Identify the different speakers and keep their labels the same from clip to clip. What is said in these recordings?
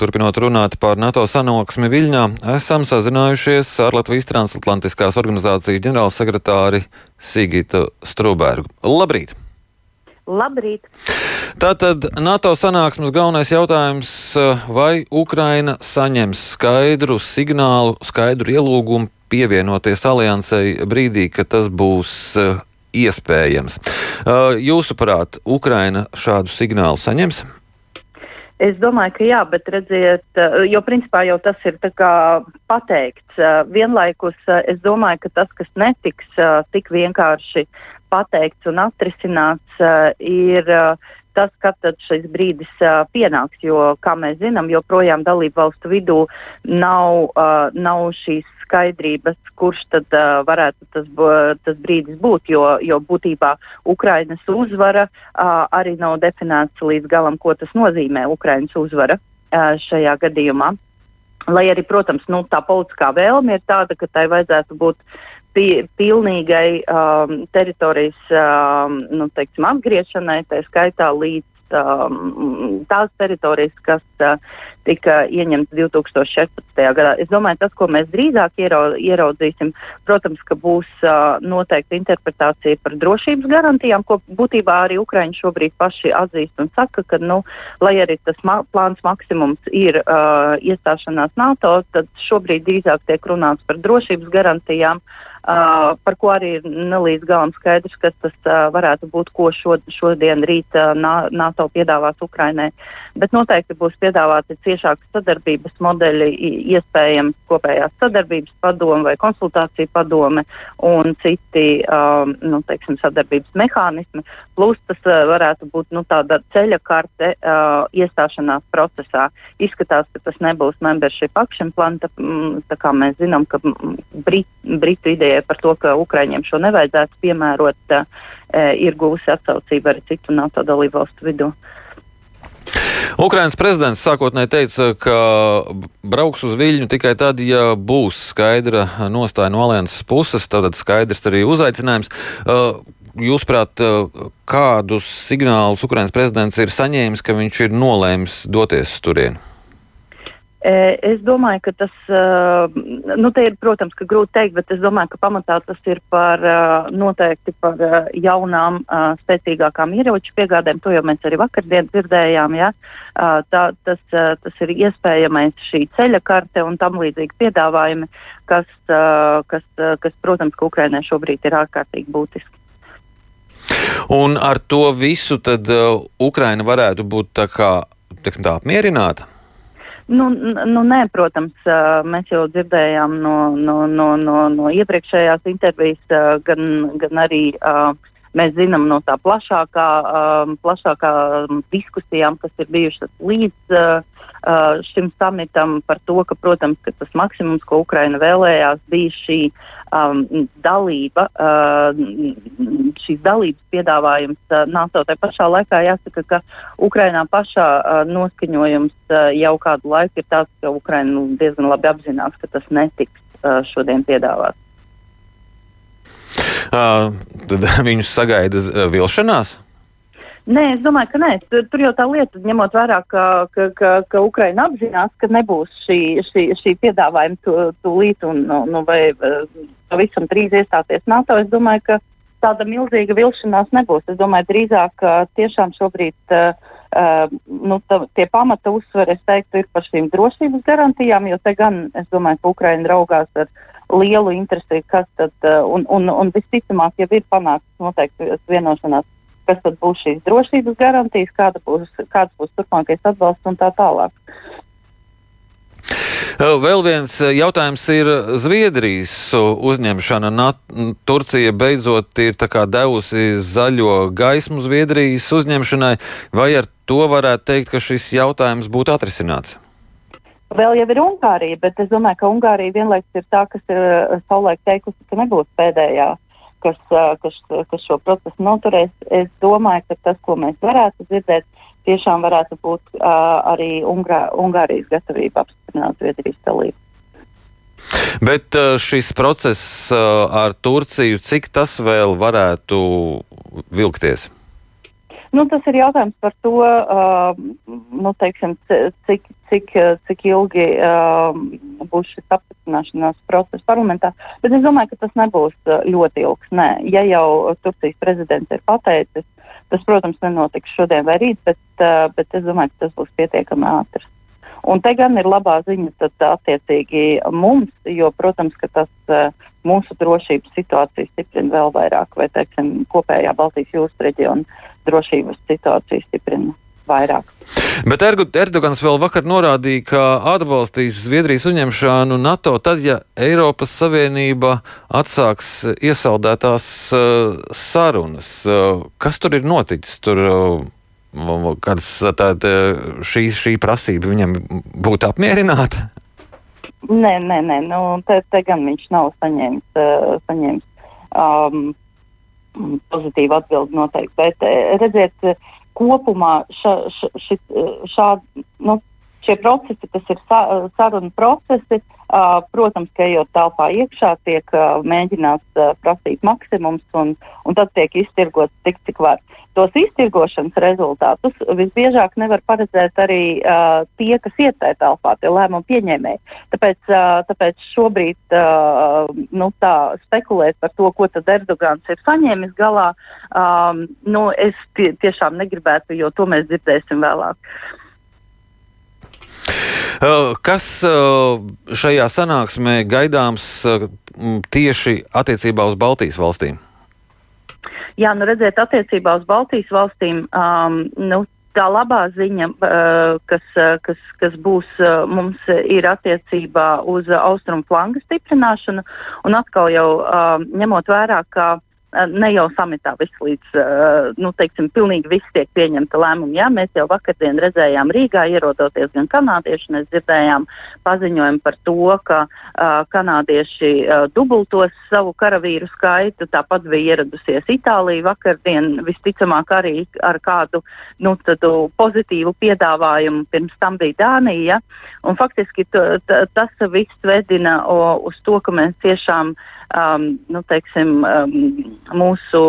Speaker 1: Turpinot runāt par NATO sanāksmi Viļņā, esam sazinājušies ar Latvijas transatlantiskās organizācijas ģenerālsekretāri Sigitu Strūbergu. Labrīt!
Speaker 2: Labrīt!
Speaker 1: Tātad NATO sanāksmes galvenais jautājums, vai Ukraina saņems skaidru signālu, skaidru ielūgumu pievienoties aliansei brīdī, kad tas būs iespējams. Jūsuprāt, Ukraina šādu signālu saņems?
Speaker 2: Es domāju, ka jā, bet redziet, jo principā jau tas ir pateikts. Vienlaikus es domāju, ka tas, kas netiks tik vienkārši pateikts un atrisināts, ir tas, kad šis brīdis pienāks. Jo, kā mēs zinām, joprojām dalību valstu vidū nav, nav šīs skaidrības, kurš tad uh, varētu tas, tas brīdis būt. Jo, jo būtībā Ukrainas uzvara uh, arī nav definēts līdz galam, ko tas nozīmē Ukrainas uzvara uh, šajā gadījumā. Lai arī, protams, nu, tā politiskā vēlme ir tāda, ka tai vajadzētu būt pi pilnīgai um, teritorijas um, nu, teiksim, apgriešanai, tā skaitā līdz um, tās teritorijas, kas uh, tika ieņemtas 2014. gadā. Es domāju, tas, ko mēs drīzāk ierau, ieraudzīsim, protams, ka būs uh, noteikti interpretācija par drošības garantijām, ko būtībā arī Ukraiņi šobrīd paši atzīst un saka, ka, nu, lai arī tas ma plāns maksimums ir uh, iestāšanās NATO, tad šobrīd drīzāk tiek runāts par drošības garantijām. Uh, par ko arī ir nelīdz galam skaidrs, kas tas uh, varētu būt, ko šo, šodien rīt uh, NATO piedāvās Ukrainai. Bet noteikti būs piedāvāti ciešākas sadarbības modeļi, iespējams kopējās sadarbības padome vai konsultāciju padome un citi um, nu, teiksim, sadarbības mehānismi. Plus tas uh, varētu būt nu, tāda ceļa karte uh, iestāšanās procesā. Izskatās, ka tas nebūs membership action plan, tā, mm, tā kā mēs zinām, ka Brit, Britu ideja par to, ka Ukraiņiem šo nevajadzētu piemērot, e, ir guvusi atsaucību arī citu NATO dalību valstu vidū.
Speaker 1: Ukrainas prezidents sākotnēji teica, ka brauks uz Viļņu tikai tad, ja būs skaidra nostāja no alianses puses, tad skaidrs arī uzaicinājums. Jūsuprāt, kādus signālus Ukrainas prezidents ir saņēmis, ka viņš ir nolēmis doties uz turieni?
Speaker 2: Es domāju, ka tas, nu, ir, protams, grūti pateikt, bet es domāju, ka pamatā tas ir par noteikti par jaunām, spēcīgākām ieroču piegādēm. To jau mēs arī vakardien dzirdējām. Ja? Tā, tas, tas ir iespējamais šī ceļa karte un tam līdzīgi piedāvājumi, kas, kas, kas protams, ka Ukrainai šobrīd ir ārkārtīgi būtiski.
Speaker 1: Un ar to visu tad Ukraina varētu būt tā kā, tā apmierināta?
Speaker 2: Nu, nu, nē, protams, mēs jau dzirdējām no, no, no, no, no iepriekšējās intervijas, gan, gan arī uh, Mēs zinām no tā plašākā, um, plašākā diskusijām, kas ir bijušas līdz uh, uh, šim samitam, par to, ka, protams, ka tas maksimums, ko Ukraina vēlējās, bija šī um, dalība, uh, šīs dalības piedāvājums uh, NATO. Tā pašā laikā jāsaka, ka Ukrainā pašā uh, noskaņojums uh, jau kādu laiku ir tāds, ka Ukraina nu, diezgan labi apzinās, ka tas netiks uh, šodien piedāvāts.
Speaker 1: Tad viņus sagaida vilšanās?
Speaker 2: Nē, es domāju, ka nē. Tur, jau tā lieta, ņemot vērā, ka, ka, ka, ka Ukraina apzinās, ka nebūs šī, šī, šī piedāvājuma tūlīt un nu, vai pavisam drīz iestāties NATO. Es domāju, ka tāda milzīga vilšanās nebūs. Es domāju, drīzāk tiešām šobrīd uh, nu, tā, tie pamata uzsveri, es teiktu, ir par šīm drošības garantijām, jo te gan, es domāju, ka Ukraina raugās ar lielu interesi, kas tad, uh, un, un, un visticamāk, jau ir panākts noteikti vienošanās, kas tad būs šīs drošības garantijas, kāda būs, kāds būs turpmākais atbalsts un tā tālāk.
Speaker 1: Vēl viens jautājums ir Zviedrijas uzņemšana. Nat Turcija beidzot ir devusi zaļo gaismu Zviedrijas uzņemšanai, vai ar to varētu teikt, ka šis jautājums būtu atrisināts?
Speaker 2: Vēl jau ir Ungārija, bet es domāju, ka Ungārija vienlaikus ir tā, kas ir eh, savulaik teikusi, ka nebūs pēdējā, kas, eh, kas, kas šo procesu noturēs. Es domāju, ka tas, ko mēs varētu dzirdēt, tiešām varētu būt uh, arī Ungā, Ungārijas gatavība apstiprināt Zviedrijas dalību.
Speaker 1: Bet šis process ar Turciju, cik tas vēl varētu vilkties?
Speaker 2: Nu, tas ir jautājums par to, uh, nu, teiksim, cik, cik, cik ilgi uh, būs šis apstiprināšanās process parlamentā. Bet es domāju, ka tas nebūs ļoti ilgs. Nē. Ja jau Turcijas prezidents ir pateicis, tas, protams, nenotiks šodien vai rīt, bet, uh, bet es domāju, ka tas būs pietiekami ātrs. Un te gan ir labā ziņa tad, attiecīgi mums, jo, protams, ka tas uh, mūsu drošības situāciju stiprina vēl vairāk, vai teiksim, kopējā Baltijas jūras reģiona drošības situāciju stiprina vairāk.
Speaker 1: Bet Erdogans vēl vakar norādīja, ka atbalstīs Zviedrijas uzņemšanu NATO tad, ja Eiropas Savienība atsāks iesaldētās uh, sarunas. Uh, kas tur ir noticis? Tur, uh, Kādas tāda šī, šī prasība viņam būtu apmierināta?
Speaker 2: Nē, nē, nē. Nu, te, te gan viņš nav saņēmis, uh, saņēmis um, pozitīvu atbildi noteikti. Bet redziet, kopumā ša, ša, šis, šādi, nu, šie procesi, kas ir sa, sarunu procesi, uh, Protams, ka ejot telpā iekšā, tiek mēģināts prasīt maksimums, un, un tad tiek iztirgots tik, cik var. Tos iztirgošanas rezultātus visbiežāk nevar paredzēt arī uh, tie, kas iet tajā telpā, tie lēmumu pieņēmēji. Tāpēc, uh, tāpēc šobrīd uh, nu, tā spekulēt par to, ko Erdogans ir saņēmis galā, um, nu, es tie, tiešām negribētu, jo to mēs dzirdēsim vēlāk.
Speaker 1: Uh, kas uh, šajā sanāksmē gaidāms uh, tieši attiecībā uz Baltijas valstīm?
Speaker 2: Jā, nu redziet, attiecībā uz Baltijas valstīm um, nu, tā labā ziņa, kas, kas, kas būs mums, ir attiecībā uz austrumu flangu stiprināšanu. Un atkal jau uh, ņemot vērā, ka Eh, ne jau samitā viss līdz, uh, nu, teiksim, pilnīgi viss tiek pieņemta lēmuma. Jā, mēs jau vakardien redzējām Rīgā, ierodoties gan kanādieši, mēs dzirdējām paziņojumu par to, ka uh, kanādieši uh, dubultos savu karavīru skaitu. Tāpat bija ieradusies Itālija vakardien, visticamāk arī ar kādu nu, pozitīvu piedāvājumu. Pirms tam bija Dānija. Un, faktiski t, t, tas viss vedina o, uz to, ka mēs tiešām um, nu, teiksim, um, mūsu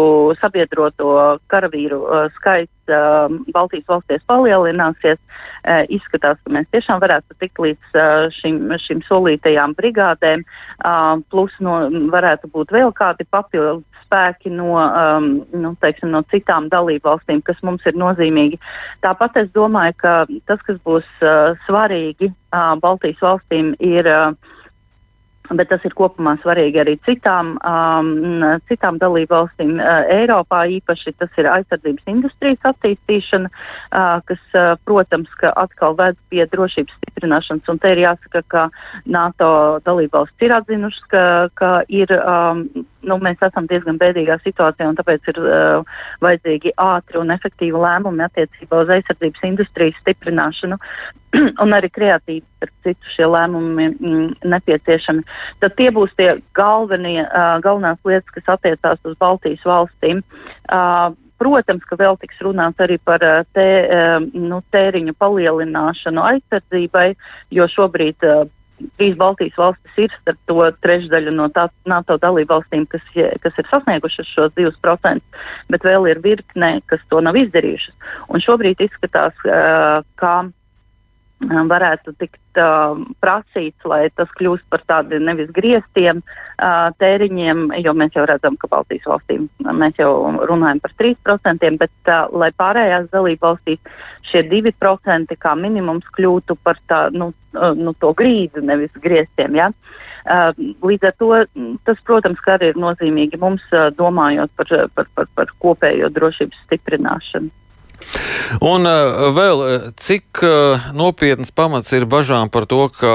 Speaker 2: sabiedroto karavīru uh, skaits uh, Baltijas valstīs palielināsies. Uh, izskatās, ka mēs tiešām varētu tikt līdz uh, šim, šim solītajām brigādēm, uh, plus no, varētu būt vēl kādi papildu spēki no, um, nu, teiksim, no citām dalību valstīm, kas mums ir nozīmīgi. Tāpat es domāju, ka tas, kas būs uh, svarīgi uh, Baltijas valstīm, ir uh, bet tas ir kopumā svarīgi arī citām, um, citām dalībvalstīm uh, Eiropā. Īpaši tas ir aizsardzības industrijas attīstīšana, uh, kas, uh, protams, atkal ved pie drošības stiprināšanas. Un te ir jāsaka, ka NATO dalībvalstis ir atzinušas, ka, ka ir um, nu, mēs esam diezgan bēdīgā situācijā, un tāpēc ir uh, vajadzīgi ātri un efektīvi lēmumi attiecībā uz aizsardzības industrijas stiprināšanu. un arī kreatīvi, starp citu, šie lēmumi mm, nepieciešami. Tad tie būs tie galvenie, uh, galvenās lietas, kas attiecās uz Baltijas valstīm. Uh, Protams, ka vēl tiks runāts arī par tē, nu, tēriņu palielināšanu aizsardzībai, jo šobrīd trīs Baltijas valstis ir starp to trešdaļu no tā, NATO dalību valstīm, kas, kas ir sasniegušas šos 2%, bet vēl ir virkne, kas to nav izdarījušas. Un šobrīd izskatās, uh, ka varētu tikt uh, prasīts, lai tas kļūst par tādiem nevis grieztiem uh, tēriņiem, jo mēs jau redzam, ka Baltijas valstīm mēs jau runājam par 3%, bet uh, lai pārējās dalību valstīs šie 2% kā minimums kļūtu par tā, nu, uh, nu, to grīdu, nevis grieztiem. Ja? Uh, līdz ar to tas, protams, arī ir nozīmīgi mums uh, domājot par, par, par, par kopējo drošības stiprināšanu.
Speaker 1: Un uh, vēl uh, cik uh, nopietns pamats ir bažām par to, ka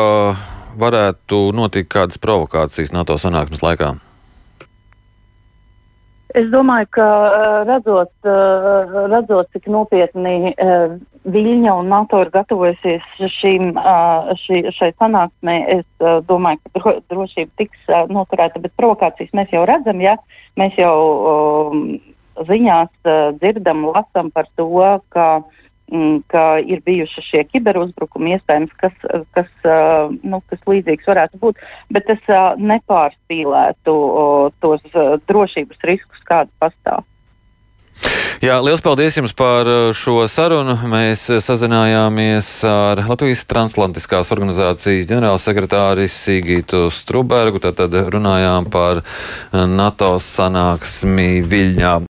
Speaker 1: varētu notikt kādas provokācijas NATO sanāksmes laikā?
Speaker 2: Es domāju, ka redzot, redzot cik nopietni Viļņa un NATO ir gatavojusies šīm, šī, šai sanāksmē, es domāju, ka drošība tiks noturēta, bet provokācijas mēs jau redzam, ja mēs jau ziņās uh, dzirdam, lasām par to, ka, mm, ka ir bijuši šie kiberuzbrukumi, iespējams, kas, kas, uh, nu, kas līdzīgs varētu būt, bet es uh, nepārspīlētu uh, tos uh, drošības riskus, kādi pastāv.
Speaker 1: Jā, liels paldies jums par uh, šo sarunu. Mēs uh, sazinājāmies ar Latvijas transatlantiskās organizācijas ģenerālsekretāri Sigītu Strubergu. Tad runājām par uh, NATO sanāksmi Viļņā.